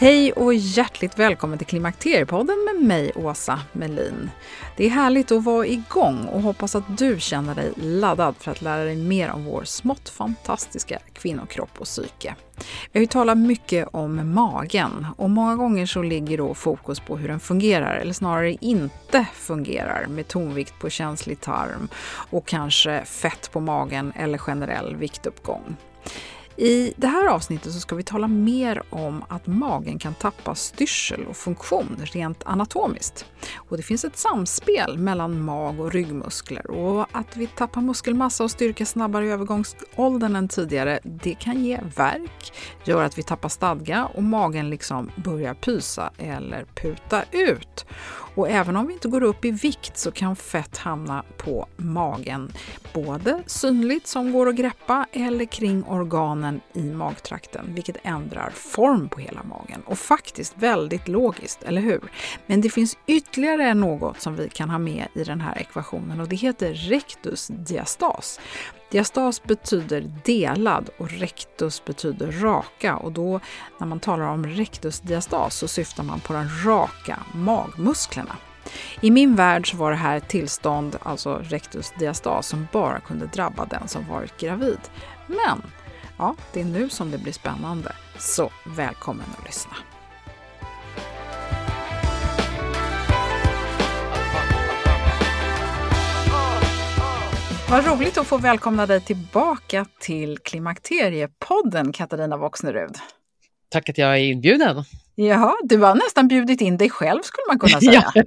Hej och hjärtligt välkommen till Klimakteriepodden med mig, Åsa Melin. Det är härligt att vara igång och hoppas att du känner dig laddad för att lära dig mer om vår smått fantastiska kvinnokropp och psyke. Vi har ju talat mycket om magen och många gånger så ligger då fokus på hur den fungerar, eller snarare inte fungerar, med tonvikt på känslig tarm och kanske fett på magen eller generell viktuppgång. I det här avsnittet så ska vi tala mer om att magen kan tappa styrsel och funktion rent anatomiskt. Och det finns ett samspel mellan mag och ryggmuskler och att vi tappar muskelmassa och styrka snabbare i övergångsåldern än tidigare, det kan ge värk, gör att vi tappar stadga och magen liksom börjar pysa eller puta ut. Och även om vi inte går upp i vikt så kan fett hamna på magen, både synligt som går att greppa eller kring organen i magtrakten, vilket ändrar form på hela magen. Och faktiskt väldigt logiskt, eller hur? Men det finns ytterligare något som vi kan ha med i den här ekvationen och det heter rektusdiastas. Diastas betyder delad och rectus betyder raka och då när man talar om rectusdiastas så syftar man på de raka magmusklerna. I min värld så var det här ett tillstånd, alltså rectusdiastas, som bara kunde drabba den som varit gravid. Men ja, det är nu som det blir spännande. Så välkommen att lyssna! Vad roligt att få välkomna dig tillbaka till Klimakteriepodden, Katarina Voxnerud. Tack att jag är inbjuden. Jaha, du har nästan bjudit in dig själv skulle man kunna säga. ja,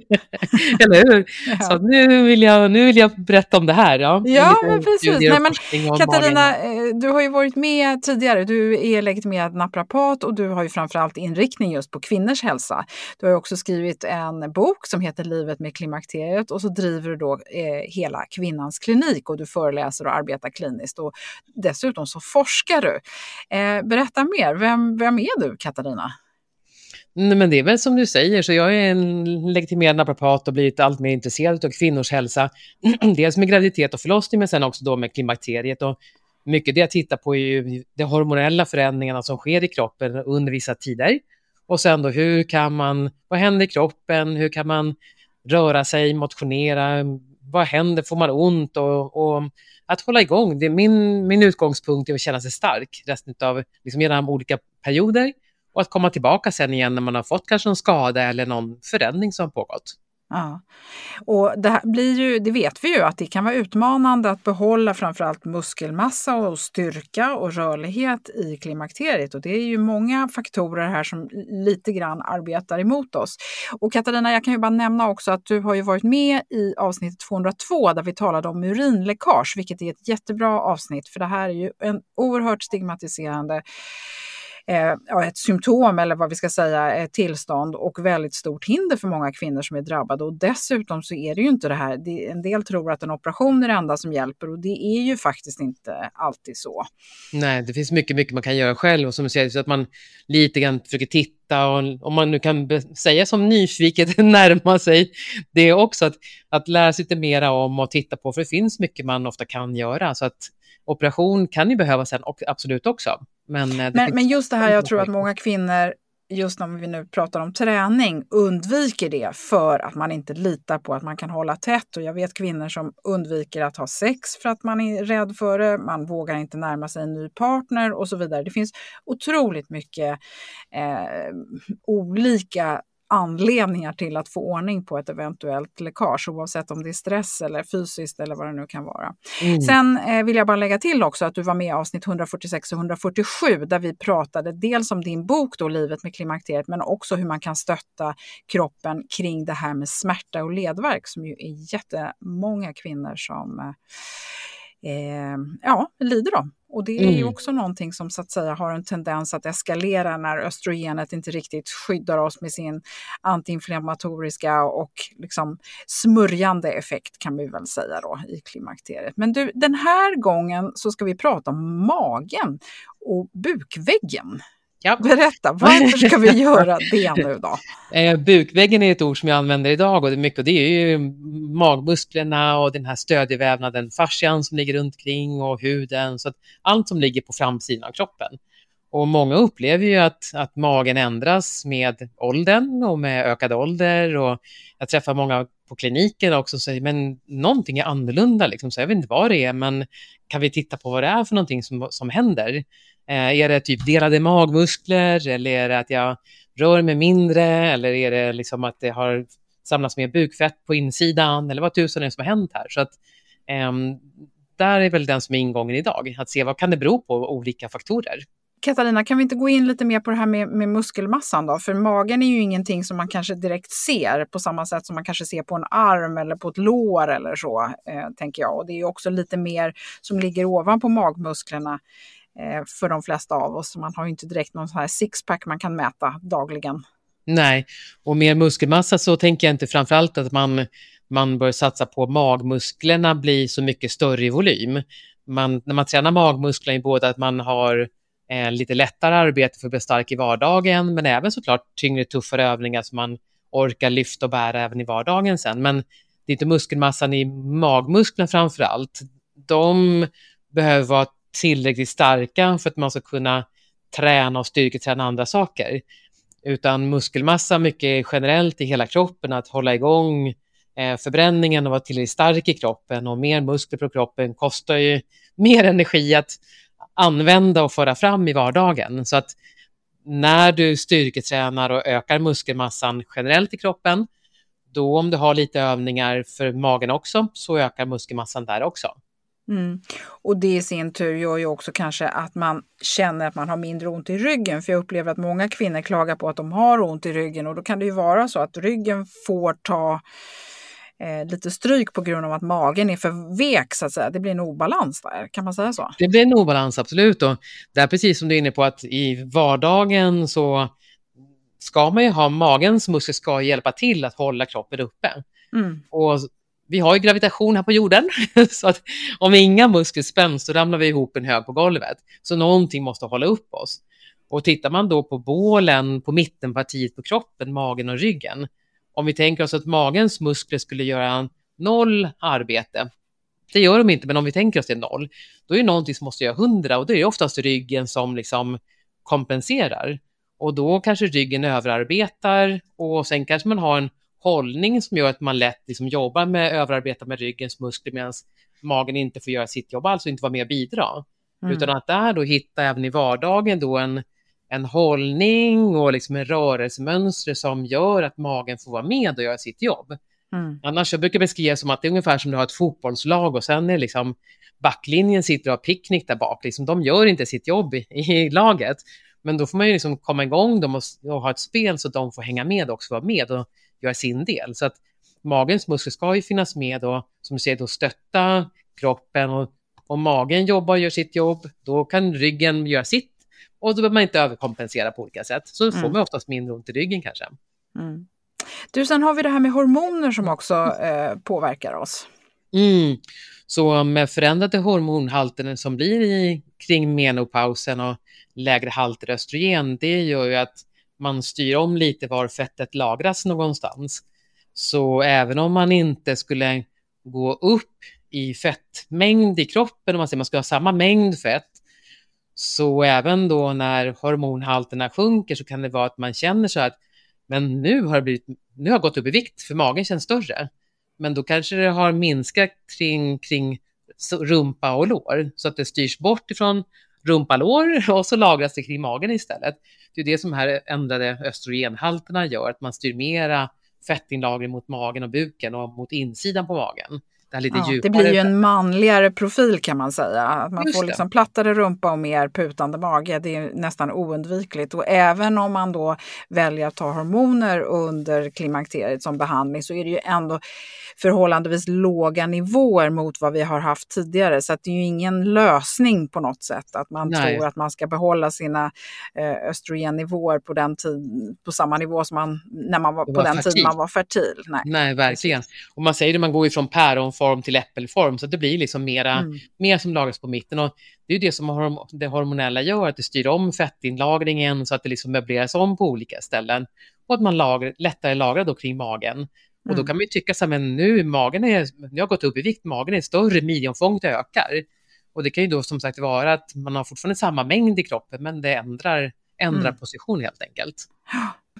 eller hur? Ja. Så nu vill, jag, nu vill jag berätta om det här. Ja, ja men precis. Nej, men, Katarina, eh, du har ju varit med tidigare. Du är legitimerad naprapat och du har ju framförallt inriktning just på kvinnors hälsa. Du har också skrivit en bok som heter Livet med klimakteriet och så driver du då eh, hela Kvinnans klinik och du föreläser och arbetar kliniskt och dessutom så forskar du. Eh, berätta mer, vem, vem är du Katarina? Nej, men det är väl som du säger, så jag är en legitimerad naprapat och blivit allt mer intresserad av kvinnors hälsa. Dels med graviditet och förlossning, men sen också då med klimakteriet. Och mycket det jag tittar på är ju de hormonella förändringarna som sker i kroppen under vissa tider. Och sen då hur kan man, vad händer i kroppen, hur kan man röra sig, motionera, vad händer, får man ont och, och att hålla igång. Det är min, min utgångspunkt är att känna sig stark resten av, liksom genom olika perioder och att komma tillbaka sen igen när man har fått kanske en skada eller någon förändring som pågått. Ja. Och det, blir ju, det vet vi ju att det kan vara utmanande att behålla framförallt muskelmassa och styrka och rörlighet i klimakteriet. Och det är ju många faktorer här som lite grann arbetar emot oss. Och Katarina, jag kan ju bara nämna också att du har ju varit med i avsnitt 202 där vi talade om urinläckage, vilket är ett jättebra avsnitt för det här är ju en oerhört stigmatiserande eh, ett symptom eller vad vi ska säga, ett tillstånd och väldigt stort hinder för många kvinnor som är drabbade. Och dessutom så är det ju inte det här, det, en del tror att en operation är det enda som hjälper och det är ju faktiskt inte alltid så. Nej, det finns mycket, mycket man kan göra själv och som du säger, så att man lite grann försöker titta och om man nu kan säga som nyfiket närma sig det också, att, att lära sig lite mera om och titta på, för det finns mycket man ofta kan göra. Så att operation kan ju behövas sen, och absolut också. Men, eh, men, men just det här, jag tror att många kvinnor just när vi nu pratar om träning, undviker det för att man inte litar på att man kan hålla tätt. Och jag vet kvinnor som undviker att ha sex för att man är rädd för det, man vågar inte närma sig en ny partner och så vidare. Det finns otroligt mycket eh, olika anledningar till att få ordning på ett eventuellt läckage, oavsett om det är stress eller fysiskt eller vad det nu kan vara. Mm. Sen eh, vill jag bara lägga till också att du var med i avsnitt 146 och 147 där vi pratade dels om din bok då, Livet med klimakteriet, men också hur man kan stötta kroppen kring det här med smärta och ledvärk som ju är jättemånga kvinnor som eh, eh, ja, lider av. Och det är mm. ju också någonting som så att säga har en tendens att eskalera när östrogenet inte riktigt skyddar oss med sin antiinflammatoriska och liksom smörjande effekt kan vi väl säga då i klimakteriet. Men du, den här gången så ska vi prata om magen och bukväggen. Ja. Berätta, varför ska vi göra det nu då? Eh, bukväggen är ett ord som jag använder idag och det är mycket, och det är ju magmusklerna och den här stödjevävnaden, fascian som ligger runt omkring och huden, så att allt som ligger på framsidan av kroppen. Och många upplever ju att, att magen ändras med åldern och med ökad ålder och jag träffar många på kliniken också som säger men någonting är annorlunda, liksom, så jag vet inte vad det är, men kan vi titta på vad det är för någonting som, som händer? Eh, är det typ delade magmuskler eller är det att jag rör mig mindre eller är det liksom att det har samlats mer bukfett på insidan eller vad tusan är det som har hänt här? Så att eh, där är väl den som är ingången idag, att se vad kan det bero på olika faktorer. Katarina, kan vi inte gå in lite mer på det här med, med, muskelmassan då? För magen är ju ingenting som man kanske direkt ser på samma sätt som man kanske ser på en arm eller på ett lår eller så, eh, tänker jag. Och det är också lite mer som ligger ovanpå magmusklerna Eh, för de flesta av oss. Man har ju inte direkt någon sån här sixpack man kan mäta dagligen. Nej, och mer muskelmassa så tänker jag inte framförallt att man, man bör satsa på magmusklerna blir så mycket större i volym. Man, när man tränar magmusklerna är både att man har eh, lite lättare arbete för att bli stark i vardagen, men även såklart tyngre, tuffare övningar som man orkar lyfta och bära även i vardagen sen. Men det är inte muskelmassan i magmusklerna framför allt. De behöver vara tillräckligt starka för att man ska kunna träna och styrketräna andra saker. Utan muskelmassa mycket generellt i hela kroppen, att hålla igång eh, förbränningen och vara tillräckligt stark i kroppen och mer muskler på kroppen kostar ju mer energi att använda och föra fram i vardagen. Så att när du styrketränar och ökar muskelmassan generellt i kroppen, då om du har lite övningar för magen också, så ökar muskelmassan där också. Mm. Och det i sin tur gör ju också kanske att man känner att man har mindre ont i ryggen. För jag upplever att många kvinnor klagar på att de har ont i ryggen och då kan det ju vara så att ryggen får ta eh, lite stryk på grund av att magen är för vek så att säga. Det blir en obalans där, kan man säga så? Det blir en obalans, absolut. Och det är precis som du är inne på att i vardagen så ska man ju ha magens muskler ska hjälpa till att hålla kroppen uppe. Mm. Och vi har ju gravitation här på jorden, så att om inga muskler spänns så ramlar vi ihop en hög på golvet. Så någonting måste hålla upp oss. Och tittar man då på bålen på mittenpartiet på kroppen, magen och ryggen, om vi tänker oss att magens muskler skulle göra noll arbete, det gör de inte, men om vi tänker oss det noll, då är det någonting som måste göra hundra och då är det oftast ryggen som liksom kompenserar. Och då kanske ryggen överarbetar och sen kanske man har en hållning som gör att man lätt liksom jobbar med överarbeta med ryggens muskler medan magen inte får göra sitt jobb, alltså inte vara med och bidra. Mm. Utan att där då hitta även i vardagen då en, en hållning och liksom en rörelsemönster som gör att magen får vara med och göra sitt jobb. Mm. Annars jag brukar beskriva som att det är ungefär som du har ett fotbollslag och sen är liksom backlinjen sitter och har picknick där bak. Liksom, de gör inte sitt jobb i, i laget. Men då får man ju liksom komma igång dem och, och ha ett spel så att de får hänga med och också vara med. Och göra sin del. Så att magens muskler ska ju finnas med och som du säger då stötta kroppen och om magen jobbar och gör sitt jobb, då kan ryggen göra sitt Och då behöver man inte överkompensera på olika sätt. Så får man oftast mindre ont i ryggen kanske. Mm. Du, sen har vi det här med hormoner som också eh, påverkar oss. Mm. Så med förändrade hormonhalter som blir i, kring menopausen och lägre halter östrogen, det gör ju att man styr om lite var fettet lagras någonstans. Så även om man inte skulle gå upp i fettmängd i kroppen, om man säger man ska ha samma mängd fett, så även då när hormonhalterna sjunker så kan det vara att man känner så att men nu har, det blivit, nu har jag gått upp i vikt för magen känns större. Men då kanske det har minskat kring, kring rumpa och lår så att det styrs bort ifrån rumpa, lår och så lagras det kring magen istället. Det är det som här ändrade östrogenhalterna gör, att man styr mera fettinlagring mot magen och buken och mot insidan på magen det lite ja, Det blir ju en manligare profil kan man säga. Att man Just får liksom plattare rumpa och mer putande mage. Det är nästan oundvikligt. Och även om man då väljer att ta hormoner under klimakteriet som behandling så är det ju ändå förhållandevis låga nivåer mot vad vi har haft tidigare. Så det är ju ingen lösning på något sätt att man Nej. tror att man ska behålla sina eh, östrogennivåer på, den tid, på samma nivå som man, när man var, var på den tiden man var fertil. Nej, Nej verkligen. Och man säger det, man går ju från päronform till äppelform, så det blir liksom mera, mm. mer som lagras på mitten. Och det är ju det som det hormonella gör, att det styr om fettinlagringen så att det liksom möbleras om på olika ställen och att man lager, lättare lagrar då kring magen. Och då mm. kan man ju tycka så här, men nu magen är, nu har jag gått upp i vikt, magen är större, midjeomfånget ökar. Och det kan ju då som sagt vara att man har fortfarande samma mängd i kroppen, men det ändrar, ändrar mm. position helt enkelt.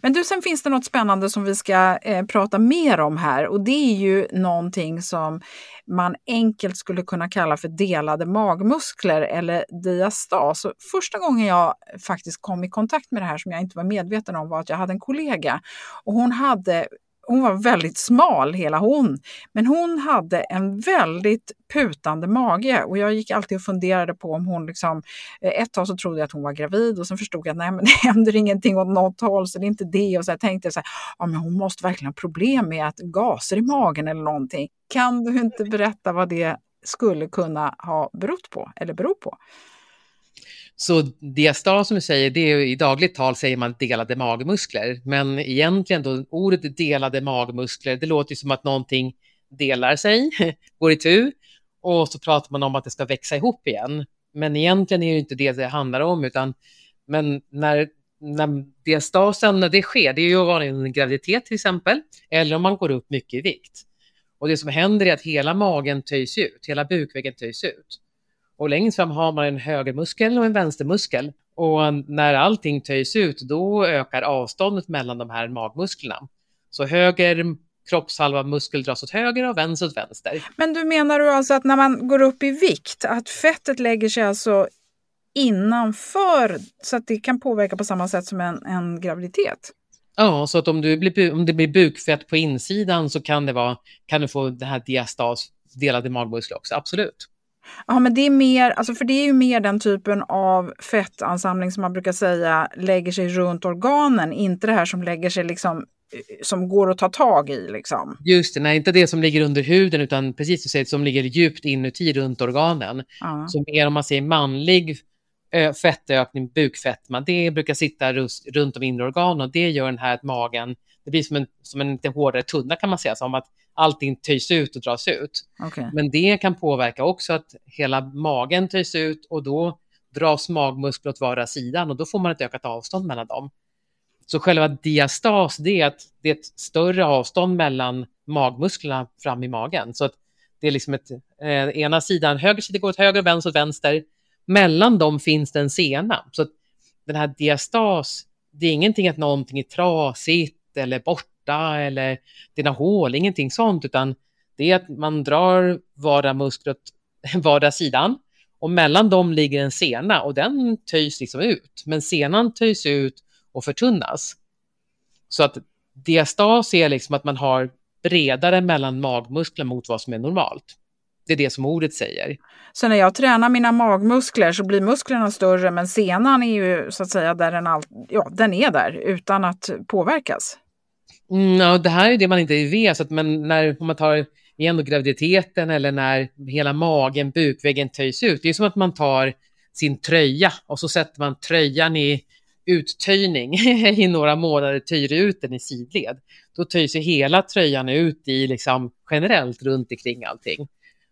Men du, sen finns det något spännande som vi ska eh, prata mer om här och det är ju någonting som man enkelt skulle kunna kalla för delade magmuskler eller diastas. Så första gången jag faktiskt kom i kontakt med det här som jag inte var medveten om var att jag hade en kollega och hon hade hon var väldigt smal hela hon, men hon hade en väldigt putande mage och jag gick alltid och funderade på om hon liksom, eh, ett tag så trodde jag att hon var gravid och sen förstod jag att nej men det händer ingenting åt något håll så det är inte det och så jag tänkte så här, ja men hon måste verkligen ha problem med att gaser i magen eller någonting. Kan du inte berätta vad det skulle kunna ha berott på eller beror på? Så diastas som du säger, det är i dagligt tal säger man delade magmuskler, men egentligen då ordet delade magmuskler, det låter ju som att någonting delar sig, går i tur och så pratar man om att det ska växa ihop igen. Men egentligen är det inte det det handlar om, utan men när, när diastasen, när det sker, det är ju vanligen en graviditet till exempel, eller om man går upp mycket i vikt. Och det som händer är att hela magen töjs ut, hela bukväggen töjs ut. Och längst fram har man en högermuskel och en vänstermuskel. Och när allting töjs ut, då ökar avståndet mellan de här magmusklerna. Så höger kroppshalva muskel dras åt höger och vänster åt vänster. Men du menar du alltså att när man går upp i vikt, att fettet lägger sig alltså innanför så att det kan påverka på samma sätt som en, en graviditet? Ja, så att om, du blir, om det blir bukfett på insidan så kan, det vara, kan du få det här diastas, delade magmuskler också, absolut. Ja, men det är mer, alltså för det är ju mer den typen av fettansamling som man brukar säga lägger sig runt organen, inte det här som lägger sig liksom eh, som går att ta tag i. Liksom. Just det, nej, inte det som ligger under huden utan precis som säger, som ligger djupt inuti runt organen. Ja. Så mer om man säger manlig fettökning, bukfetma, det brukar sitta runt de inre organen och det gör den här att magen, det blir som en, som en lite hårdare tunna kan man säga, som att allting töjs ut och dras ut. Okay. Men det kan påverka också att hela magen töjs ut och då dras magmuskler åt vardera sidan och då får man ett ökat avstånd mellan dem. Så själva diastas, det är att det är ett större avstånd mellan magmusklerna fram i magen. Så att det är liksom ett, eh, ena sidan, höger sida går åt höger och vänster åt vänster. Mellan dem finns det en sena. Så att den här diastas, det är ingenting att någonting är trasigt eller bort smärta eller dina hål, ingenting sånt, utan det är att man drar vardera muskler åt vardera sidan och mellan dem ligger en sena och den töjs liksom ut, men senan töjs ut och förtunnas. Så att diastas är liksom att man har bredare mellan magmuskler mot vad som är normalt. Det är det som ordet säger. Så när jag tränar mina magmuskler så blir musklerna större men senan är ju så att säga där den, all, ja, den är där utan att påverkas? Mm, det här är det man inte vet, så att, men när om man tar igen graviditeten eller när hela magen, bukväggen töjs ut, det är som att man tar sin tröja och så sätter man tröjan i uttöjning i några månader, töjer ut den i sidled. Då töjs ju hela tröjan ut i liksom generellt runt omkring allting.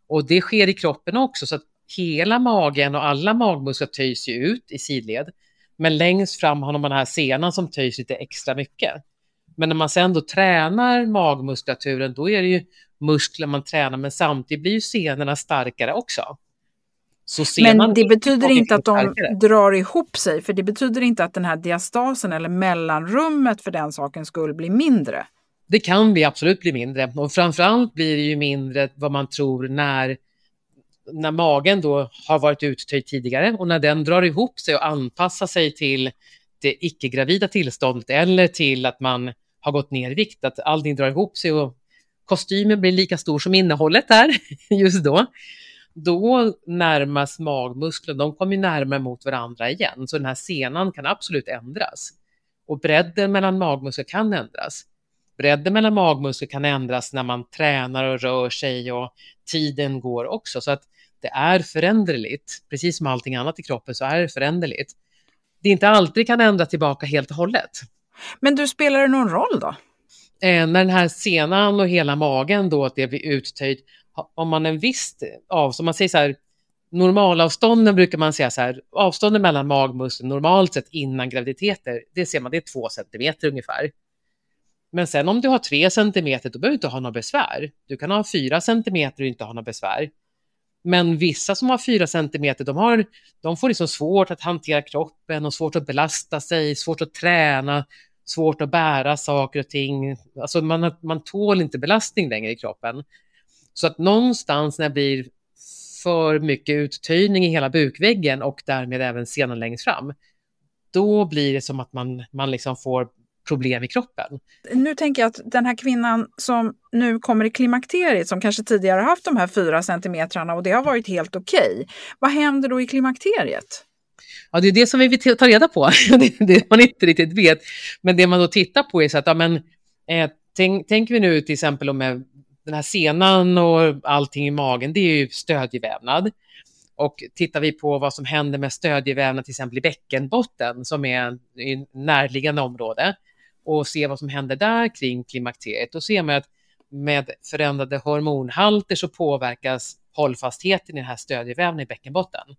Och det sker i kroppen också så att hela magen och alla magmuskler töjs ju ut i sidled. Men längst fram har man den här senan som töjs lite extra mycket. Men när man sen då tränar magmuskulaturen, då är det ju muskler man tränar, men samtidigt blir ju senorna starkare också. men det betyder inte att de starkare. drar ihop sig, för det betyder inte att den här diastasen eller mellanrummet för den saken skulle bli mindre. Det kan bli absolut bli mindre och framförallt blir det ju mindre vad man tror när, när magen då har varit uttöjd tidigare och när den drar ihop sig och anpassar sig till det icke-gravida tillståndet eller till att man har gått ner i vikt, att allting drar ihop sig och kostymen blir lika stor som innehållet där just då. Då närmas magmusklerna, de kommer närmare mot varandra igen, så den här senan kan absolut ändras. Och bredden mellan magmuskler kan ändras. Bredden mellan magmuskler kan ändras när man tränar och rör sig och tiden går också. Så att det är föränderligt. Precis som allting annat i kroppen så är det föränderligt. Det är inte alltid det kan ändra tillbaka helt och hållet. Men du, spelar det någon roll då? Eh, när den här senan och hela magen då, att det blir uttöjt, om man en viss avstånd, man säger så här, normalavstånden brukar man säga så här, avstånden mellan magmuskler normalt sett innan graviditeter, det ser man, det är två centimeter ungefär. Men sen om du har tre centimeter, då behöver du inte ha några besvär. Du kan ha fyra centimeter och inte ha några besvär. Men vissa som har fyra centimeter, de, har, de får liksom svårt att hantera kroppen och svårt att belasta sig, svårt att träna, svårt att bära saker och ting. Alltså man, man tål inte belastning längre i kroppen. Så att någonstans när det blir för mycket uttöjning i hela bukväggen och därmed även senan längst fram, då blir det som att man, man liksom får problem i kroppen. Nu tänker jag att den här kvinnan som nu kommer i klimakteriet, som kanske tidigare haft de här fyra centimetrarna och det har varit helt okej. Okay. Vad händer då i klimakteriet? Ja, det är det som vi vill ta reda på, det, det man inte riktigt vet. Men det man då tittar på är så att, ja, men, eh, tänk, tänker vi nu till exempel om den här senan och allting i magen, det är ju stödjevävnad. Och tittar vi på vad som händer med stödjevävnad till exempel i bäckenbotten, som är ett närliggande område, och ser vad som händer där kring klimakteriet, då ser man att med förändrade hormonhalter så påverkas hållfastheten i den här stödjevävnaden i bäckenbotten.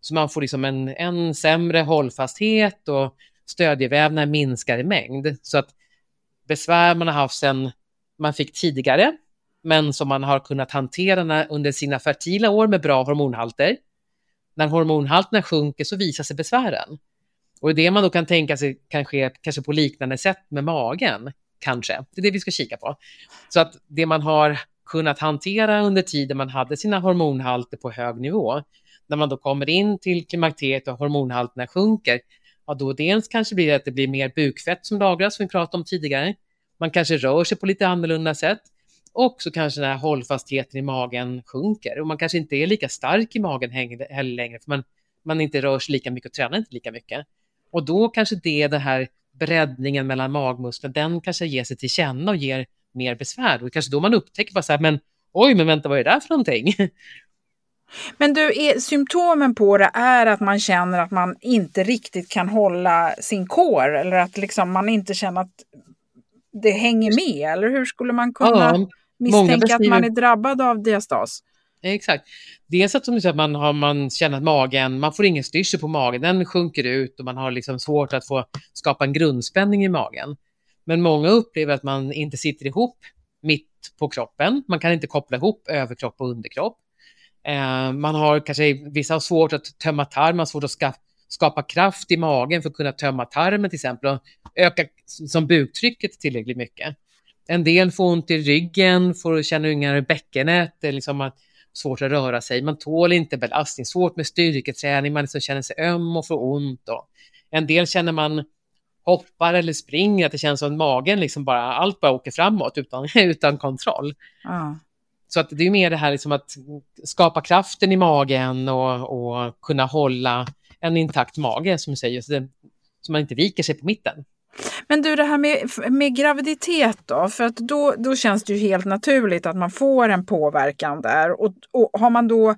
Så man får liksom en, en sämre hållfasthet och stödjevävnaden minskar i mängd. Så att besvär man har haft sedan man fick tidigare, men som man har kunnat hantera under sina fertila år med bra hormonhalter. När hormonhalterna sjunker så visar sig besvären. Och det man då kan tänka sig kan ske kanske på liknande sätt med magen, kanske. Det är det vi ska kika på. Så att det man har kunnat hantera under tiden man hade sina hormonhalter på hög nivå, när man då kommer in till klimakteriet och hormonhalterna sjunker, ja då dels kanske blir det att det blir mer bukfett som lagras, som vi pratade om tidigare. Man kanske rör sig på lite annorlunda sätt. Och så kanske den här hållfastheten i magen sjunker och man kanske inte är lika stark i magen heller längre, för man, man inte rör sig lika mycket och tränar inte lika mycket. Och då kanske det, den här breddningen mellan magmusklerna, den kanske ger sig till känna och ger mer besvär. Och kanske då man upptäcker bara så här, men oj, men vänta, vad är det där för någonting? Men du, är, symptomen på det är att man känner att man inte riktigt kan hålla sin kår eller att liksom man inte känner att det hänger med? Eller hur skulle man kunna ja, misstänka att man är drabbad av diastas? Exakt. Dels att, som du säger, man, har, man känner att magen, man får ingen styrsel på magen, den sjunker ut och man har liksom svårt att få skapa en grundspänning i magen. Men många upplever att man inte sitter ihop mitt på kroppen. Man kan inte koppla ihop överkropp och underkropp. Eh, man har kanske, vissa har svårt att tömma tarmen, man har svårt att ska, skapa kraft i magen för att kunna tömma tarmen till exempel och öka som buktrycket tillräckligt mycket. En del får ont i ryggen, får känna yngar i bäckenet, liksom att svårt att röra sig, man tål inte belastning, svårt med styrketräning, man liksom känner sig öm och får ont. Och en del känner man hoppar eller springer, att det känns som att magen liksom bara, allt bara åker framåt utan, utan kontroll. Ah. Så att det är mer det här liksom att skapa kraften i magen och, och kunna hålla en intakt mage, som du säger, så, det, så man inte viker sig på mitten. Men du, det här med, med graviditet då? För att då, då känns det ju helt naturligt att man får en påverkan där. Och, och har man då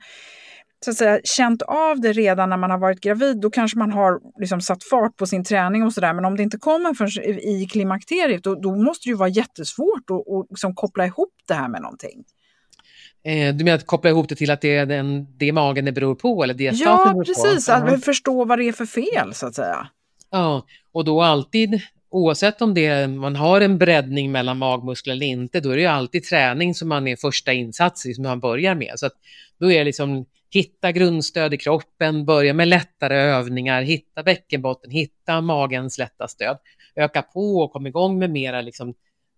så att säga, känt av det redan när man har varit gravid, då kanske man har liksom satt fart på sin träning och sådär. Men om det inte kommer förrän i klimakteriet, då, då måste det ju vara jättesvårt att och liksom koppla ihop det här med någonting. Eh, du menar att koppla ihop det till att det är den, det magen det beror på? Eller det ja, precis. På. Att uh förstå vad det är för fel, så att säga. Ja, och då alltid, oavsett om det man har en breddning mellan magmuskler eller inte, då är det ju alltid träning som man är första insats som man börjar med. Så att då är det liksom hitta grundstöd i kroppen, börja med lättare övningar, hitta bäckenbotten, hitta magens lätta stöd, öka på och komma igång med mera liksom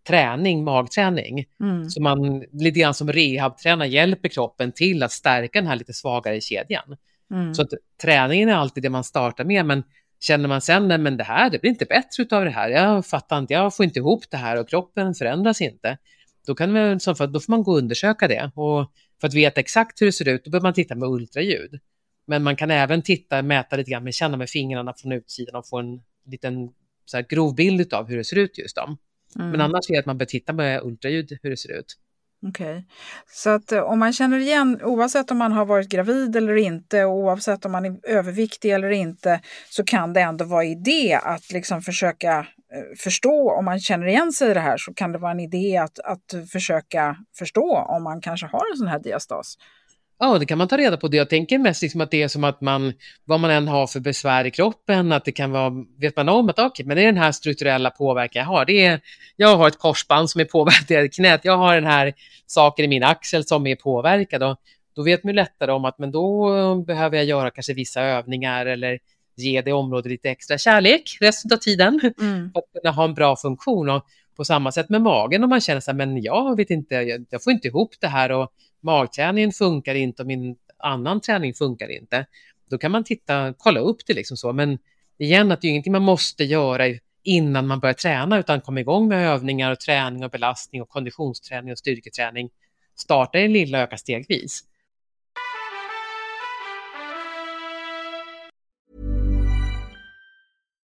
träning, magträning. Mm. Så man lite grann som rehabtränar hjälper kroppen till att stärka den här lite svagare kedjan. Mm. Så att träningen är alltid det man startar med, men känner man sen, nej men det här, det blir inte bättre av det här, jag fattar inte, jag får inte ihop det här och kroppen förändras inte. Då, kan man, då får man gå och undersöka det. Och för att veta exakt hur det ser ut, då behöver man titta med ultraljud. Men man kan även titta, mäta lite grann, med, känna med fingrarna från utsidan och få en liten så här, grov bild av hur det ser ut just då. Mm. Men annars är det att man bör titta med ultraljud hur det ser ut. Okej. Okay. Så att eh, om man känner igen, oavsett om man har varit gravid eller inte, och oavsett om man är överviktig eller inte, så kan det ändå vara idé att liksom försöka eh, förstå, om man känner igen sig i det här, så kan det vara en idé att, att försöka förstå om man kanske har en sån här diastas. Ja, det kan man ta reda på. Det jag tänker mest liksom att det är som att man, vad man än har för besvär i kroppen, att det kan vara, vet man om att okay, men det är den här strukturella påverkan jag har. Det är, jag har ett korsband som är påverkat i knät, jag har den här saken i min axel som är påverkad. Och då vet man lättare om att men då behöver jag göra kanske vissa övningar eller ge det området lite extra kärlek resten av tiden mm. för att kunna ha en bra funktion. Och på samma sätt med magen om man känner sig, men jag vet inte, jag, jag får inte ihop det här och magträningen funkar inte och min annan träning funkar inte. Då kan man titta, kolla upp det liksom så. Men igen, att det är ingenting man måste göra innan man börjar träna, utan komma igång med övningar och träning och belastning och konditionsträning och styrketräning. Starta i lilla och öka stegvis.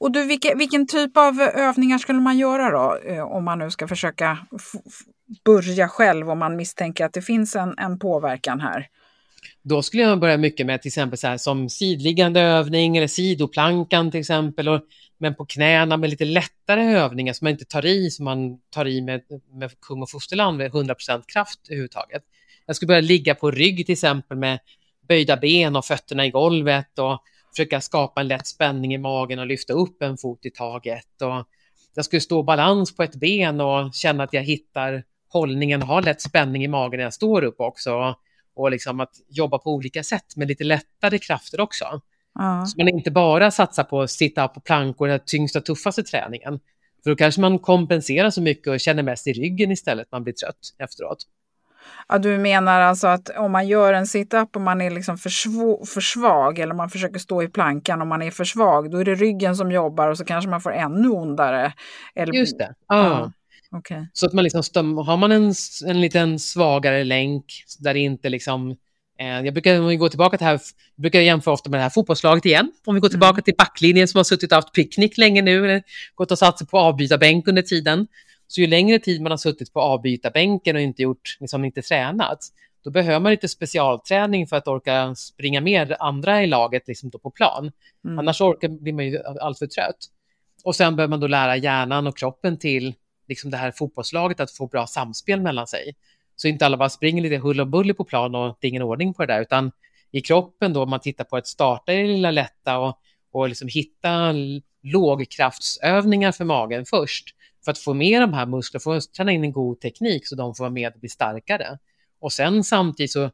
Och du, vilken, vilken typ av övningar skulle man göra då? Eh, om man nu ska försöka börja själv om man misstänker att det finns en, en påverkan här. Då skulle jag börja mycket med till exempel så här, som sidliggande övning eller sidoplankan till exempel. Och, men på knäna med lite lättare övningar som man inte tar i som man tar i med, med kung och fosterland med 100% kraft överhuvudtaget. Jag skulle börja ligga på rygg till exempel med böjda ben och fötterna i golvet och försöka skapa en lätt spänning i magen och lyfta upp en fot i taget. Och jag skulle stå balans på ett ben och känna att jag hittar hållningen och har lätt spänning i magen när jag står upp också. Och liksom att jobba på olika sätt med lite lättare krafter också. Ja. Så man inte bara satsar på att sitta på plankor, den tyngsta, tuffaste träningen. För då kanske man kompenserar så mycket och känner mest i ryggen istället, man blir trött efteråt. Ja, du menar alltså att om man gör en sit-up och man är liksom för, för svag eller man försöker stå i plankan och man är för svag, då är det ryggen som jobbar och så kanske man får ännu ondare? Eller... Just det. Ja. ja. Okay. Så att man liksom stöm, har man en, en liten svagare länk där det inte liksom Eh, jag brukar, om vi går tillbaka till här, brukar jämföra ofta med det här fotbollslaget igen. Om vi går tillbaka mm. till backlinjen som har suttit och haft picknick länge nu, eller gått och satt sig på avbytarbänk under tiden. Så ju längre tid man har suttit på avbytarbänken och inte gjort, liksom inte tränat, då behöver man lite specialträning för att orka springa med andra i laget liksom på plan. Mm. Annars orkar, blir man ju alltför trött. Och sen behöver man då lära hjärnan och kroppen till liksom det här fotbollslaget att få bra samspel mellan sig. Så inte alla bara springer lite hull och buller på plan och det är ingen ordning på det där, utan i kroppen då, om man tittar på att starta i det lilla lätta och, och liksom hitta lågkraftsövningar för magen först, för att få med de här musklerna, få träna in en god teknik så de får vara med och bli starkare. Och sen samtidigt så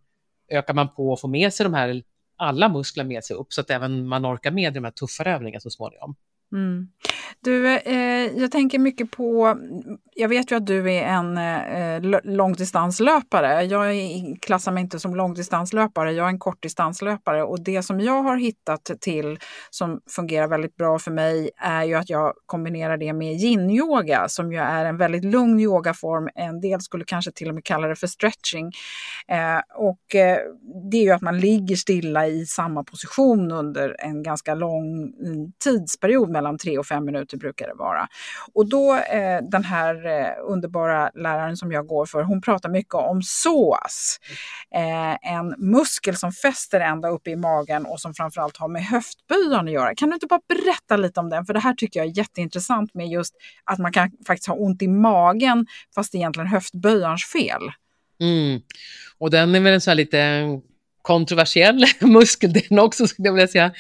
ökar man på och får med sig de här, alla muskler med sig upp, så att även man orkar med de här tuffare övningarna så småningom. Mm. Du, eh, jag tänker mycket på, jag vet ju att du är en eh, långdistanslöpare. Jag klassar mig inte som långdistanslöpare, jag är en kortdistanslöpare. Och det som jag har hittat till som fungerar väldigt bra för mig är ju att jag kombinerar det med yin-yoga som ju är en väldigt lugn yogaform. En del skulle kanske till och med kalla det för stretching. Eh, och eh, det är ju att man ligger stilla i samma position under en ganska lång mm, tidsperiod mellan tre och fem minuter brukar det vara. Och då eh, den här eh, underbara läraren som jag går för, hon pratar mycket om psoas. Eh, en muskel som fäster ända upp i magen och som framförallt har med höftböjaren att göra. Kan du inte bara berätta lite om den? För det här tycker jag är jätteintressant med just att man kan faktiskt ha ont i magen fast det är egentligen höftböjarens fel. Mm. Och den är väl en sån här lite kontroversiell muskel den också skulle jag vilja säga.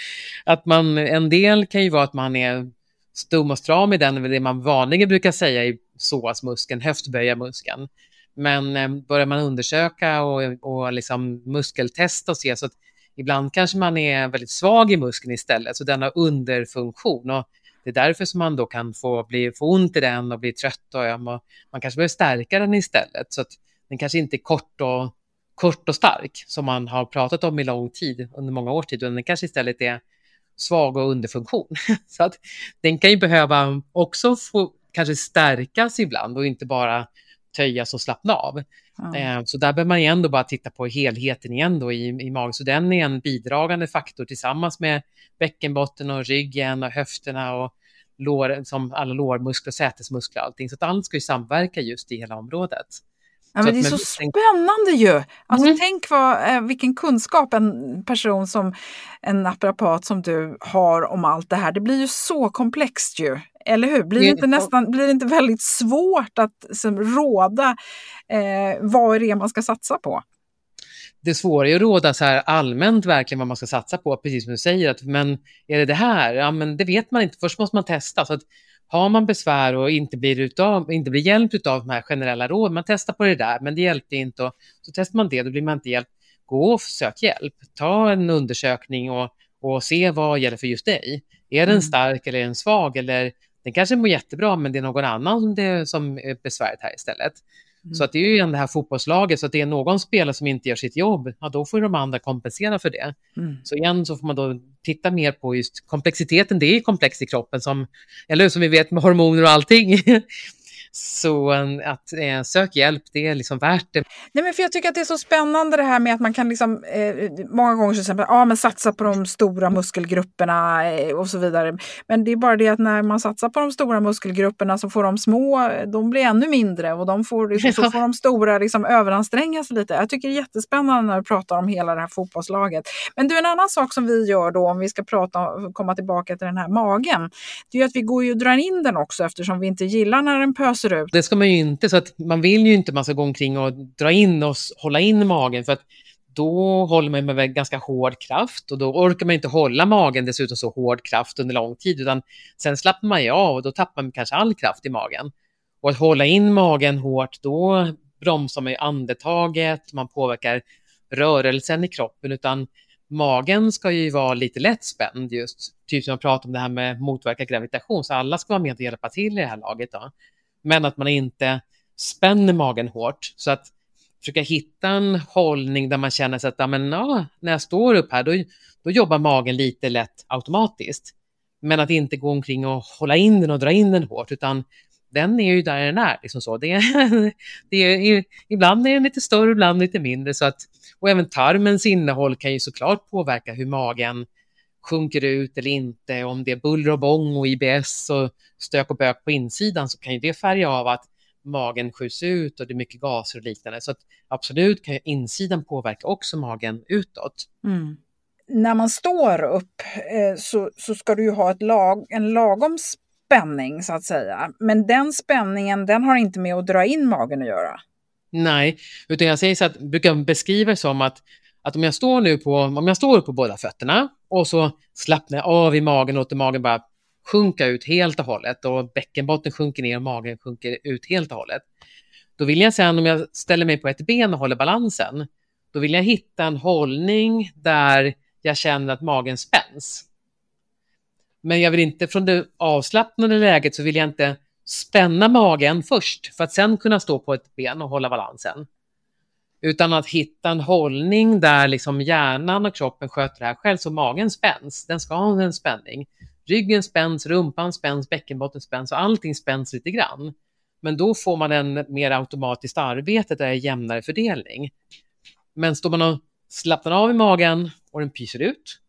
Att man, en del kan ju vara att man är stum och stram i den, det man vanligen brukar säga i psoasmuskeln, höftböjarmuskeln. Men eh, börjar man undersöka och, och liksom muskeltesta och se så att ibland kanske man är väldigt svag i muskeln istället, så den har underfunktion. Och det är därför som man då kan få, bli, få ont i den och bli trött och öm. Och man kanske behöver stärka den istället, så att den kanske inte är kort och kort och stark som man har pratat om i lång tid, under många års tid, utan den kanske istället är svag och underfunktion. Så att den kan ju behöva också få kanske stärkas ibland och inte bara töjas och slappna av. Mm. Så där behöver man igen då bara titta på helheten igen då i, i magen. Så den är en bidragande faktor tillsammans med bäckenbotten och ryggen och höfterna och lår, som alla lårmuskler, sätesmuskler och allting. Så att allt ska ju samverka just i hela området. Ja, men det är så spännande ju! Alltså, mm. Tänk vad, eh, vilken kunskap en person som en naprapat som du har om allt det här. Det blir ju så komplext ju, eller hur? Blir det inte, nästan, blir det inte väldigt svårt att som, råda eh, vad det är man ska satsa på? det svåra är att råda så här allmänt verkligen vad man ska satsa på, precis som du säger. Att, men är det det här? Ja, men det vet man inte. Först måste man testa. Så att har man besvär och inte blir, utav, inte blir hjälpt av de här generella råden, man testar på det där, men det hjälpte inte, och så testar man det, då blir man inte hjälpt. Gå och sök hjälp, ta en undersökning och, och se vad gäller för just dig. Är den mm. stark eller är den svag? Eller den kanske mår jättebra, men det är någon annan som, det, som är besväret här istället. Mm. Så att det är ju igen det här fotbollslaget, så att det är någon spelare som inte gör sitt jobb, ja, då får de andra kompensera för det. Mm. Så igen så får man då titta mer på just komplexiteten, det är komplext i kroppen, som, eller som vi vet med hormoner och allting. Så att eh, sök hjälp, det är liksom värt det. Nej, men för jag tycker att det är så spännande det här med att man kan liksom, eh, många gånger så säger ja, men satsa på de stora muskelgrupperna eh, och så vidare. Men det är bara det att när man satsar på de stora muskelgrupperna så får de små, de blir ännu mindre och de får, liksom, så får de stora liksom, överanstränga sig lite. Jag tycker det är jättespännande när du pratar om hela det här fotbollslaget. Men du, en annan sak som vi gör då, om vi ska prata, komma tillbaka till den här magen, det är att vi går ju och drar in den också eftersom vi inte gillar när den pöser ser ut. Det ska man ju inte, så att man vill ju inte man ska gå omkring och dra in och hålla in magen för att då håller man med ganska hård kraft och då orkar man inte hålla magen dessutom så hård kraft under lång tid, utan sen slappnar man ju av och då tappar man kanske all kraft i magen. Och att hålla in magen hårt, då bromsar man ju andetaget, man påverkar rörelsen i kroppen, utan magen ska ju vara lite lätt spänd just, typ som jag pratade om det här med motverka gravitation, så alla ska vara med och hjälpa till i det här laget då. Men att man inte spänner magen hårt, så att försöka hitta en hållning där man känner sig att ja, men, ja, när jag står upp här, då, då jobbar magen lite lätt automatiskt. Men att inte gå omkring och hålla in den och dra in den hårt, utan den är ju där den är. Liksom så. Det, det är, ibland är den lite större, ibland lite mindre. Så att, och även tarmens innehåll kan ju såklart påverka hur magen sjunker ut eller inte. Om det är buller och bång och IBS och stök och bök på insidan så kan ju det färga av att magen skjuts ut och det är mycket gaser och liknande. Så absolut kan ju insidan påverka också magen utåt. Mm. När man står upp eh, så, så ska du ju ha ett lag, en lagom spänning så att säga. Men den spänningen den har inte med att dra in magen att göra. Nej, utan jag säger så att, brukar beskriva det som att, att om jag står nu på, om jag står på båda fötterna och så slappnar jag av i magen och låter magen bara sjunka ut helt och hållet och bäckenbotten sjunker ner och magen sjunker ut helt och hållet. Då vill jag sen om jag ställer mig på ett ben och håller balansen, då vill jag hitta en hållning där jag känner att magen spänns. Men jag vill inte från det avslappnade läget så vill jag inte spänna magen först för att sen kunna stå på ett ben och hålla balansen. Utan att hitta en hållning där liksom hjärnan och kroppen sköter det här själv så magen spänns. Den ska ha en spänning. Ryggen spänns, rumpan spänns, bäckenbotten spänns och allting spänns lite grann. Men då får man en mer automatiskt arbete där det är jämnare fördelning. Men står man och slappnar av i magen och den pyser ut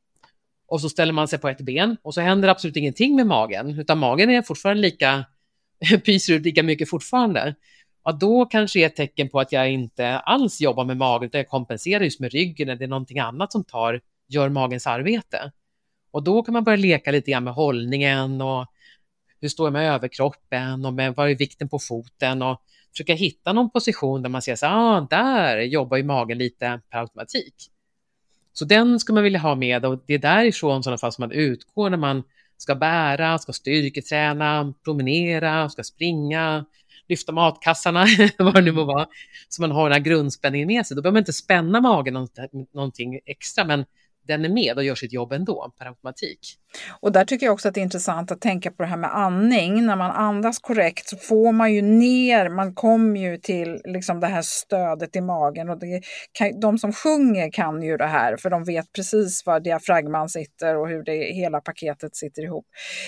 och så ställer man sig på ett ben och så händer absolut ingenting med magen, utan magen är fortfarande lika, pyser ut lika mycket fortfarande. Ja, då kanske är ett tecken på att jag inte alls jobbar med magen, utan jag kompenserar just med ryggen, eller det är någonting annat som tar, gör magens arbete. Och då kan man börja leka lite grann med hållningen och hur står jag med överkroppen och med vad är vikten på foten och försöka hitta någon position där man ser så ah, där jobbar ju magen lite per automatik. Så den ska man vilja ha med och det är därifrån sådana fall som man utgår när man ska bära, ska styrketräna, promenera, ska springa, lyfta matkassarna, vad det nu må vara. Så man har den här grundspänningen med sig. Då behöver man inte spänna magen någonting extra, men den är med och gör sitt jobb ändå per automatik. Och där tycker jag också att det är intressant att tänka på det här med andning. När man andas korrekt så får man ju ner, man kommer ju till liksom det här stödet i magen. Och det kan, de som sjunger kan ju det här för de vet precis var diafragman sitter och hur det hela paketet sitter ihop.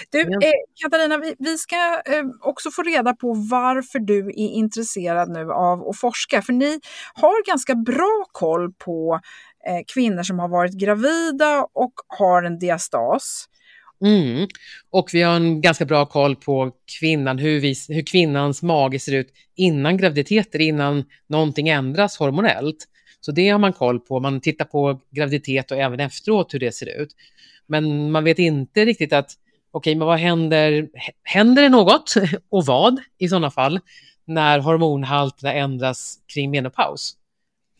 Du, eh, Katarina, vi, vi ska eh, också få reda på varför du är intresserad nu av att forska. För ni har ganska bra koll på Eh, kvinnor som har varit gravida och har en diastas. Mm. Och vi har en ganska bra koll på kvinnan, hur, vi, hur kvinnans mage ser ut innan graviditeter, innan någonting ändras hormonellt. Så det har man koll på. Man tittar på graviditet och även efteråt hur det ser ut. Men man vet inte riktigt att, okej, okay, men vad händer? Händer det något? och vad i sådana fall? När hormonhalterna ändras kring menopaus.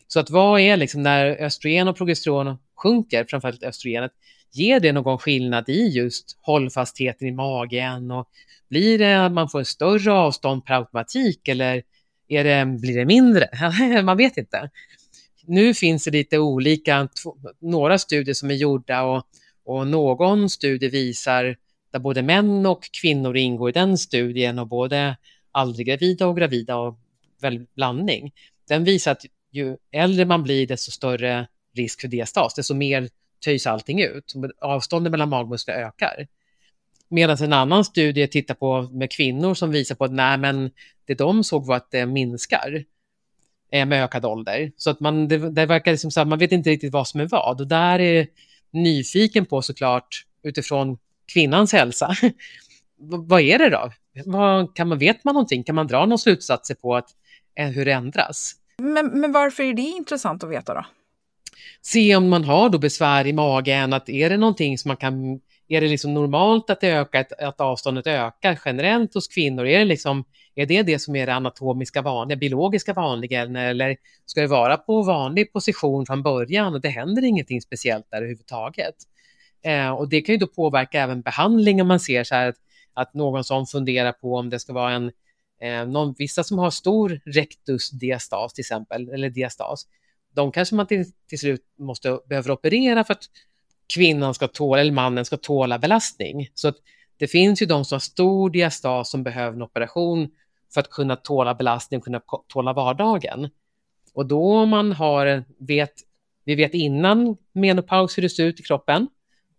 Så att vad är liksom när östrogen och progesteron sjunker, framförallt östrogenet, ger det någon skillnad i just hållfastheten i magen och blir det att man får en större avstånd per automatik eller är det, blir det mindre? man vet inte. Nu finns det lite olika, några studier som är gjorda och, och någon studie visar där både män och kvinnor ingår i den studien och både aldrig gravida och gravida och väl blandning. Den visar att ju äldre man blir, desto större risk för diastas, desto mer töjs allting ut. Avståndet mellan magmuskler ökar. Medan en annan studie tittar på med kvinnor som visar på att nej, men det de såg var att det minskar eh, med ökad ålder. Så att man, det, det verkar som så att man vet inte riktigt vad som är vad. Och där är nyfiken på såklart utifrån kvinnans hälsa. vad är det då? Vad, kan man, vet man någonting? Kan man dra några slutsatser på att, eh, hur det ändras? Men, men varför är det intressant att veta då? Se om man har då besvär i magen, att är det någonting som man kan är det liksom normalt att, det ökar, att avståndet ökar generellt hos kvinnor? Är det, liksom, är det det som är det anatomiska vanliga, biologiska vanliga eller ska det vara på vanlig position från början och det händer ingenting speciellt där överhuvudtaget? Eh, och det kan ju då påverka även behandling om man ser så här att, att någon som funderar på om det ska vara en eh, någon, vissa som har stor rektusdiastas till exempel, eller diastas, de kanske man till, till slut måste, behöver operera för att kvinnan ska tåla, eller mannen ska tåla belastning. Så att det finns ju de som har stor diastas som behöver en operation för att kunna tåla belastning, kunna tåla vardagen. Och då om man har, vet, vi vet innan menopaus hur det ser ut i kroppen,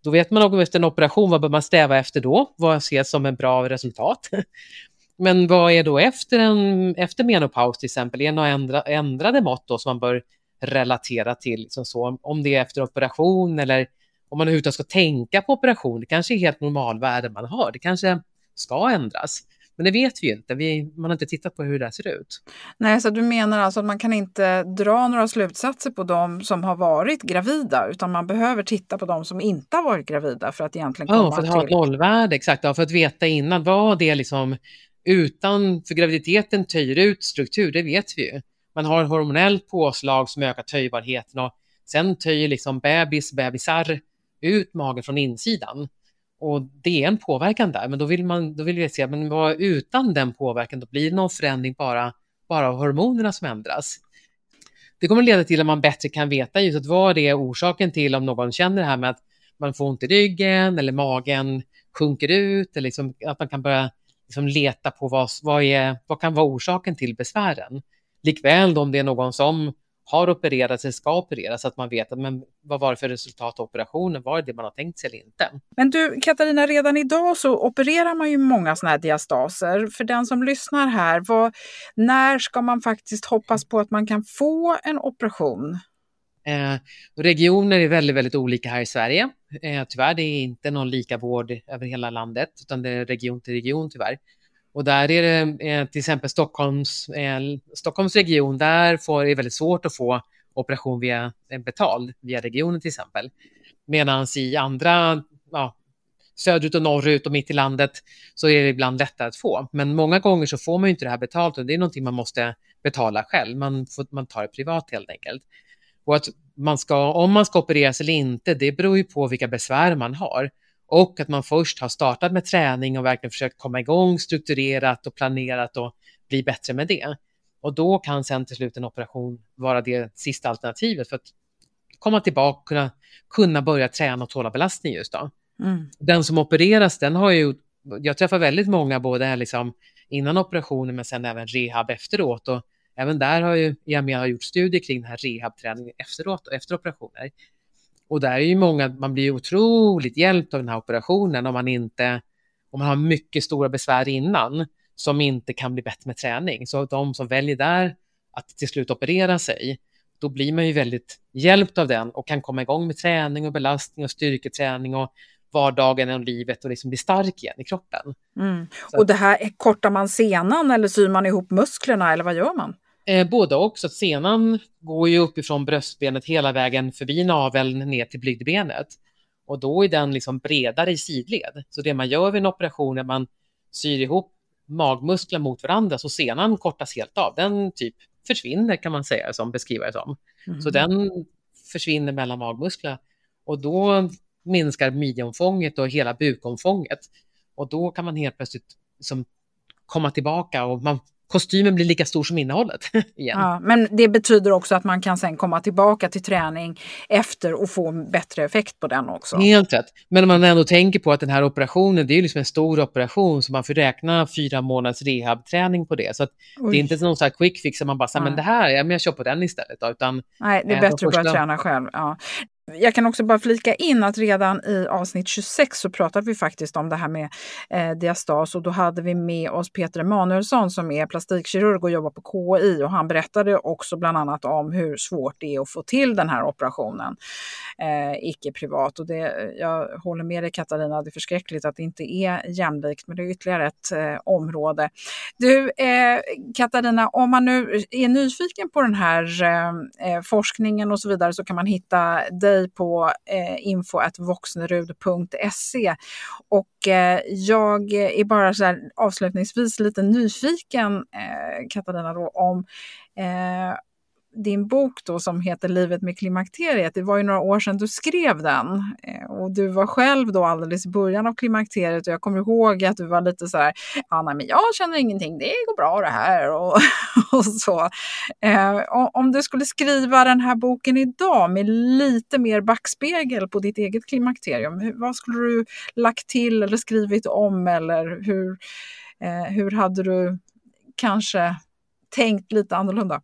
då vet man om efter en operation, vad bör man sträva efter då? Vad ses som en bra resultat? Men vad är då efter, en, efter menopaus till exempel? Är det några ändra, ändrade mått då som man bör relatera till? Liksom så, om det är efter operation eller om man överhuvudtaget ska tänka på operation, det kanske är helt normalvärde man har, det kanske ska ändras. Men det vet vi ju inte, vi, man har inte tittat på hur det ser ut. Nej, så du menar alltså att man kan inte dra några slutsatser på de som har varit gravida, utan man behöver titta på de som inte har varit gravida för att egentligen komma ja, för att till... ha ett nollvärde, exakt, ja, för att veta innan, vad det liksom utan, för graviditeten töjer ut struktur, det vet vi ju. Man har hormonellt påslag som ökar töjbarheten och sen töjer liksom bebis, bebisar ut magen från insidan. Och det är en påverkan där, men då vill, man, då vill vi se, men vad, utan den påverkan, då blir det någon förändring bara, bara av hormonerna som ändras. Det kommer leda till att man bättre kan veta just att vad det är orsaken till om någon känner det här med att man får ont i ryggen eller magen sjunker ut, eller liksom att man kan börja liksom leta på vad, vad, är, vad kan vara orsaken till besvären. Likväl om det är någon som har opererats eller ska opereras, så att man vet att, men, vad var det för resultat av operationen, var det det man har tänkt sig eller inte? Men du Katarina, redan idag så opererar man ju många sådana här diastaser. För den som lyssnar här, vad, när ska man faktiskt hoppas på att man kan få en operation? Eh, regioner är väldigt, väldigt olika här i Sverige. Eh, tyvärr, det är inte någon lika vård över hela landet, utan det är region till region tyvärr. Och där är det eh, till exempel Stockholms, eh, Stockholms region, där får, är det väldigt svårt att få operation via eh, betald, via regionen till exempel. Medan i andra, ja, söderut och norrut och mitt i landet så är det ibland lättare att få. Men många gånger så får man inte det här betalt och det är någonting man måste betala själv. Man, får, man tar det privat helt enkelt. Och att man ska, om man ska opereras eller inte, det beror ju på vilka besvär man har. Och att man först har startat med träning och verkligen försökt komma igång strukturerat och planerat och bli bättre med det. Och då kan sen till slut en operation vara det sista alternativet för att komma tillbaka, kunna, kunna börja träna och tåla belastning just då. Mm. Den som opereras, den har ju, jag träffar väldigt många både liksom innan operationen men sen även rehab efteråt och även där har ju EMA gjort studier kring den här rehabträningen efteråt och efter operationer. Och där är ju många, man blir otroligt hjälpt av den här operationen om man inte, om man har mycket stora besvär innan som inte kan bli bättre med träning. Så de som väljer där att till slut operera sig, då blir man ju väldigt hjälpt av den och kan komma igång med träning och belastning och styrketräning och vardagen och livet och liksom bli stark igen i kroppen. Mm. Och det här, kortar man senan eller syr man ihop musklerna eller vad gör man? Eh, både och, så senan går ju uppifrån bröstbenet hela vägen förbi naveln ner till blygdbenet. Och då är den liksom bredare i sidled. Så det man gör vid en operation är att man syr ihop magmuskler mot varandra så senan kortas helt av. Den typ försvinner kan man säga som beskrivare som. Mm. Så den försvinner mellan magmusklerna och då minskar midjeomfånget och hela bukomfånget. Och då kan man helt plötsligt som komma tillbaka och man kostymen blir lika stor som innehållet. igen. Ja, men det betyder också att man kan sen komma tillbaka till träning efter och få bättre effekt på den också. Helt rätt. Men om man ändå tänker på att den här operationen, det är liksom en stor operation så man får räkna fyra månaders rehabträning på det. Så det är inte någon sån här quick fix som man bara säger, men det här, ja, men jag kör på den istället. Då, utan, Nej, det är bättre att börja träna själv. Ja. Jag kan också bara flika in att redan i avsnitt 26 så pratade vi faktiskt om det här med eh, diastas. Och då hade vi med oss Peter Emanuelsson som är plastikkirurg och jobbar på KI och han berättade också bland annat om hur svårt det är att få till den här operationen eh, icke privat. Och det, eh, jag håller med dig Katarina, det är förskräckligt att det inte är jämlikt men det är ytterligare ett eh, område. Du eh, Katarina, om man nu är nyfiken på den här eh, eh forskningen och så vidare så kan man hitta dig dig på eh, info.voxnerud.se. Och eh, jag är bara så här, avslutningsvis lite nyfiken, eh, Katarina, då, om eh, din bok då som heter Livet med klimakteriet, det var ju några år sedan du skrev den. Eh, och du var själv då alldeles i början av klimakteriet och jag kommer ihåg att du var lite så här, ja nej men jag känner ingenting, det går bra det här och, och så. Eh, om du skulle skriva den här boken idag med lite mer backspegel på ditt eget klimakterium, vad skulle du lagt till eller skrivit om eller hur, eh, hur hade du kanske tänkt lite annorlunda?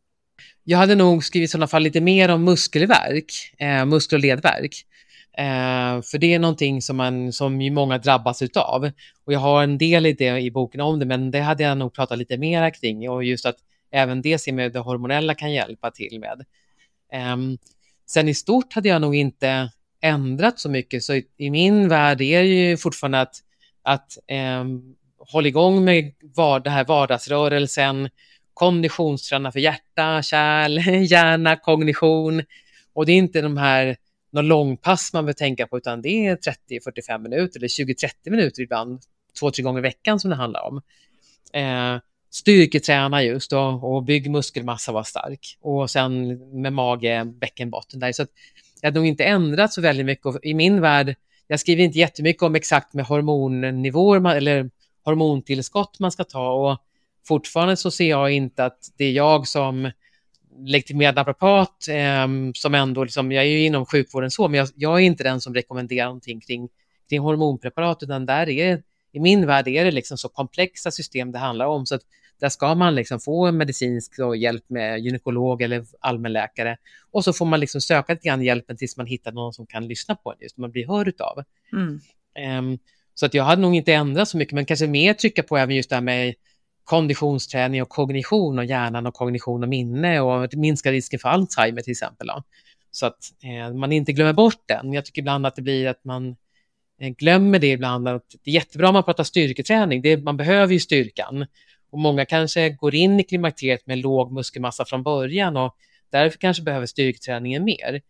Jag hade nog skrivit i sådana fall lite mer om muskelverk, eh, muskel och ledverk. Eh, för det är någonting som, man, som ju många drabbas utav. Och jag har en del i, det, i boken om det, men det hade jag nog pratat lite mer kring. Och just att även det ser med det hormonella kan hjälpa till med. Eh, sen i stort hade jag nog inte ändrat så mycket, så i, i min värld är det ju fortfarande att, att eh, hålla igång med var, det här vardagsrörelsen, konditionsträna för hjärta, kärl, hjärna, kognition. Och det är inte de här någon långpass man behöver tänka på, utan det är 30-45 minuter eller 20-30 minuter ibland, två, tre gånger i veckan som det handlar om. Eh, styrketräna just då, och bygg muskelmassa, var stark. Och sen med mage, bäckenbotten där. Så att jag har nog inte ändrat så väldigt mycket. Och I min värld, jag skriver inte jättemycket om exakt med hormonnivåer man, eller hormontillskott man ska ta. Och fortfarande så ser jag inte att det är jag som legitimerad naprapat, eh, som ändå, liksom, jag är ju inom sjukvården så, men jag, jag, är inte den som rekommenderar någonting kring, kring hormonpreparat, utan där är, i min värld är det liksom så komplexa system det handlar om, så att där ska man liksom få medicinsk hjälp med gynekolog eller allmänläkare och så får man liksom söka lite grann hjälpen tills man hittar någon som kan lyssna på en, just man blir hörd av. Mm. Um, så att jag hade nog inte ändrat så mycket, men kanske mer trycka på även just det här med konditionsträning och kognition och hjärnan och kognition och minne och minska risken för Alzheimer till exempel. Då. Så att eh, man inte glömmer bort den. Jag tycker ibland att det blir att man eh, glömmer det ibland. Att det är jättebra om man pratar styrketräning, det, man behöver ju styrkan. Och många kanske går in i klimakteriet med låg muskelmassa från början och därför kanske behöver styrketräningen mer.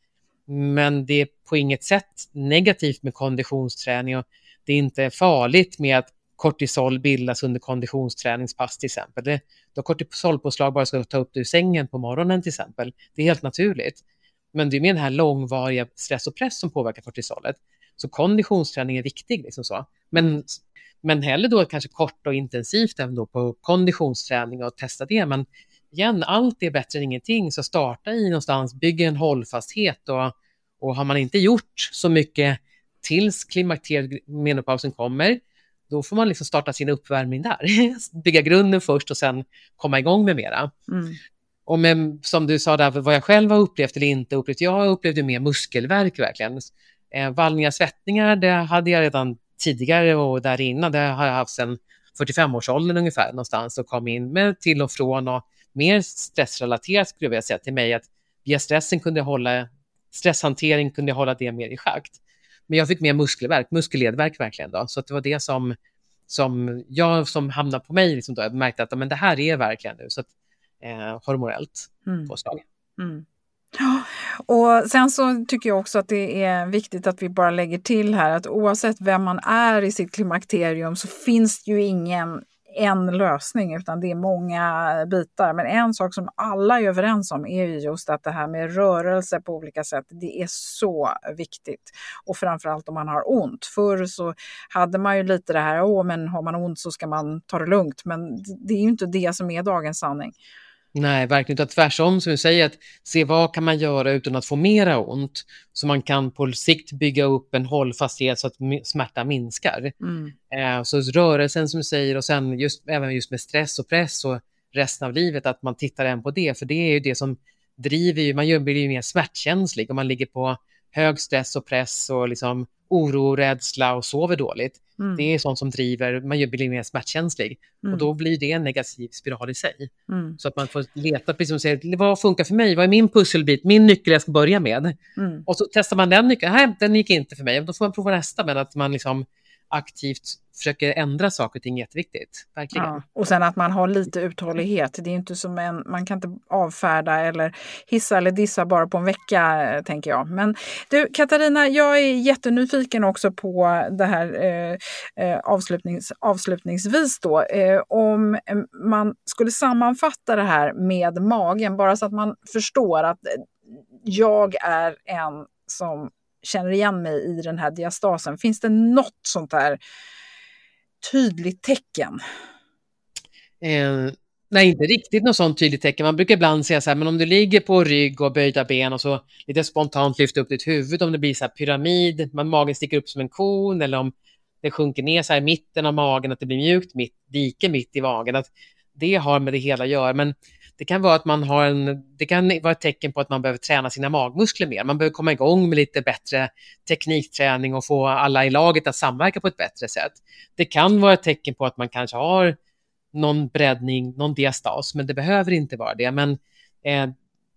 Men det är på inget sätt negativt med konditionsträning och det är inte farligt med att kortisol bildas under konditionsträningspass till exempel. Det, då kortisolpåslag bara ska ta upp dig ur sängen på morgonen till exempel. Det är helt naturligt. Men det är med den här långvariga stress och press som påverkar kortisolet. Så konditionsträning är viktig. Liksom så. Men, men hellre då kanske kort och intensivt även då på konditionsträning och testa det. Men igen, allt är bättre än ingenting. Så starta i någonstans, bygg en hållfasthet och, och har man inte gjort så mycket tills klimakteriet, menopausen kommer, då får man liksom starta sin uppvärmning där. Bygga grunden först och sen komma igång med mera. Mm. Och med, som du sa där, vad jag själv har upplevt eller inte upplevt, jag upplevde mer muskelverk verkligen. Eh, vallningar, svettningar, det hade jag redan tidigare och där innan, det har jag haft sedan 45-årsåldern ungefär någonstans och kom in med till och från och mer stressrelaterat skulle jag vilja säga till mig att via stressen kunde jag hålla, stresshantering kunde jag hålla det mer i schakt. Men jag fick mer muskelverk, muskelledverk verkligen då. Så det var det som, som jag som hamnade på mig, liksom då, jag märkte att men det här är verkligen nu, så att, eh, hormonellt mm. påslag. Mm. Och sen så tycker jag också att det är viktigt att vi bara lägger till här att oavsett vem man är i sitt klimakterium så finns det ju ingen en lösning utan det är många bitar. Men en sak som alla är överens om är just att det här med rörelse på olika sätt, det är så viktigt. Och framförallt om man har ont. Förr så hade man ju lite det här, åh men har man ont så ska man ta det lugnt. Men det är ju inte det som är dagens sanning. Nej, verkligen inte. Tvärtom, som du säger, att se vad kan man göra utan att få mera ont, så man kan på sikt bygga upp en hållfasthet så att smärta minskar. Mm. Eh, så rörelsen som du säger och sen just, även just med stress och press och resten av livet, att man tittar även på det, för det är ju det som driver ju, man blir ju mer smärtkänslig om man ligger på hög stress och press och liksom oro, rädsla och sover dåligt. Mm. Det är sånt som driver, man blir mer smärtkänslig mm. och då blir det en negativ spiral i sig. Mm. Så att man får leta, precis som säger, vad funkar för mig? Vad är min pusselbit, min nyckel jag ska börja med? Mm. Och så testar man den nyckeln, nej den gick inte för mig, då får man prova nästa, men att man liksom aktivt försöker ändra saker och ting jätteviktigt. Verkligen. Ja. Och sen att man har lite uthållighet. Det är inte som en, man kan inte avfärda eller hissa eller dissa bara på en vecka, eh, tänker jag. Men du, Katarina, jag är jättenyfiken också på det här eh, eh avslutnings, avslutningsvis då. Eh, om eh, man skulle sammanfatta det här med magen, bara så att man förstår att jag är en som känner igen mig i den här diastasen. Finns det något sånt där tydligt tecken? Eh, nej, inte riktigt något sånt tydligt tecken. Man brukar ibland säga så här, men om du ligger på rygg och böjda ben och så lite spontant lyfter upp ditt huvud, om det blir så här pyramid, man, magen sticker upp som en kon, eller om det sjunker ner så här i mitten av magen, att det blir mjukt, mitt, dike mitt i magen, att det har med det hela att göra. Men det kan vara att man har en, det kan vara ett tecken på att man behöver träna sina magmuskler mer. Man behöver komma igång med lite bättre teknikträning och få alla i laget att samverka på ett bättre sätt. Det kan vara ett tecken på att man kanske har någon breddning, någon diastas, men det behöver inte vara det. Men eh,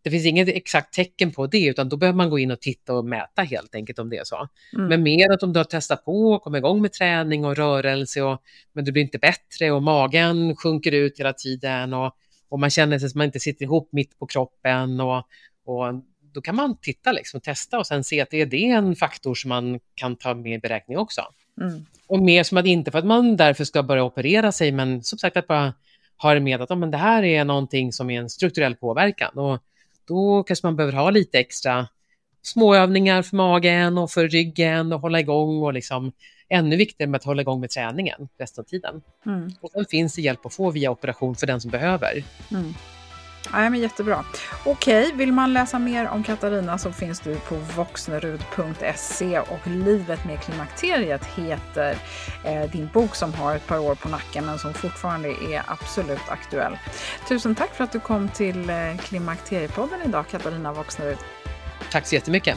det finns inget exakt tecken på det, utan då behöver man gå in och titta och mäta helt enkelt om det är så. Mm. Men mer att om du har testat på och kommit igång med träning och rörelse, och, men du blir inte bättre och magen sjunker ut hela tiden och och man känner sig som man inte sitter ihop mitt på kroppen och, och då kan man titta liksom, testa och sen se att det är det en faktor som man kan ta med i beräkning också. Mm. Och mer som att inte för att man därför ska börja operera sig, men som sagt att bara ha det med att oh, men det här är någonting som är en strukturell påverkan. Och då kanske man behöver ha lite extra småövningar för magen och för ryggen och hålla igång och liksom ännu viktigare med att hålla igång med träningen resten av tiden. Mm. Och sen finns det hjälp att få via operation för den som behöver. Mm. Ja, men jättebra. Okej, vill man läsa mer om Katarina så finns du på voxnerud.se och Livet med klimakteriet heter eh, din bok som har ett par år på nacken men som fortfarande är absolut aktuell. Tusen tack för att du kom till eh, Klimakteriepodden idag, Katarina Voxnerud. Tack så jättemycket.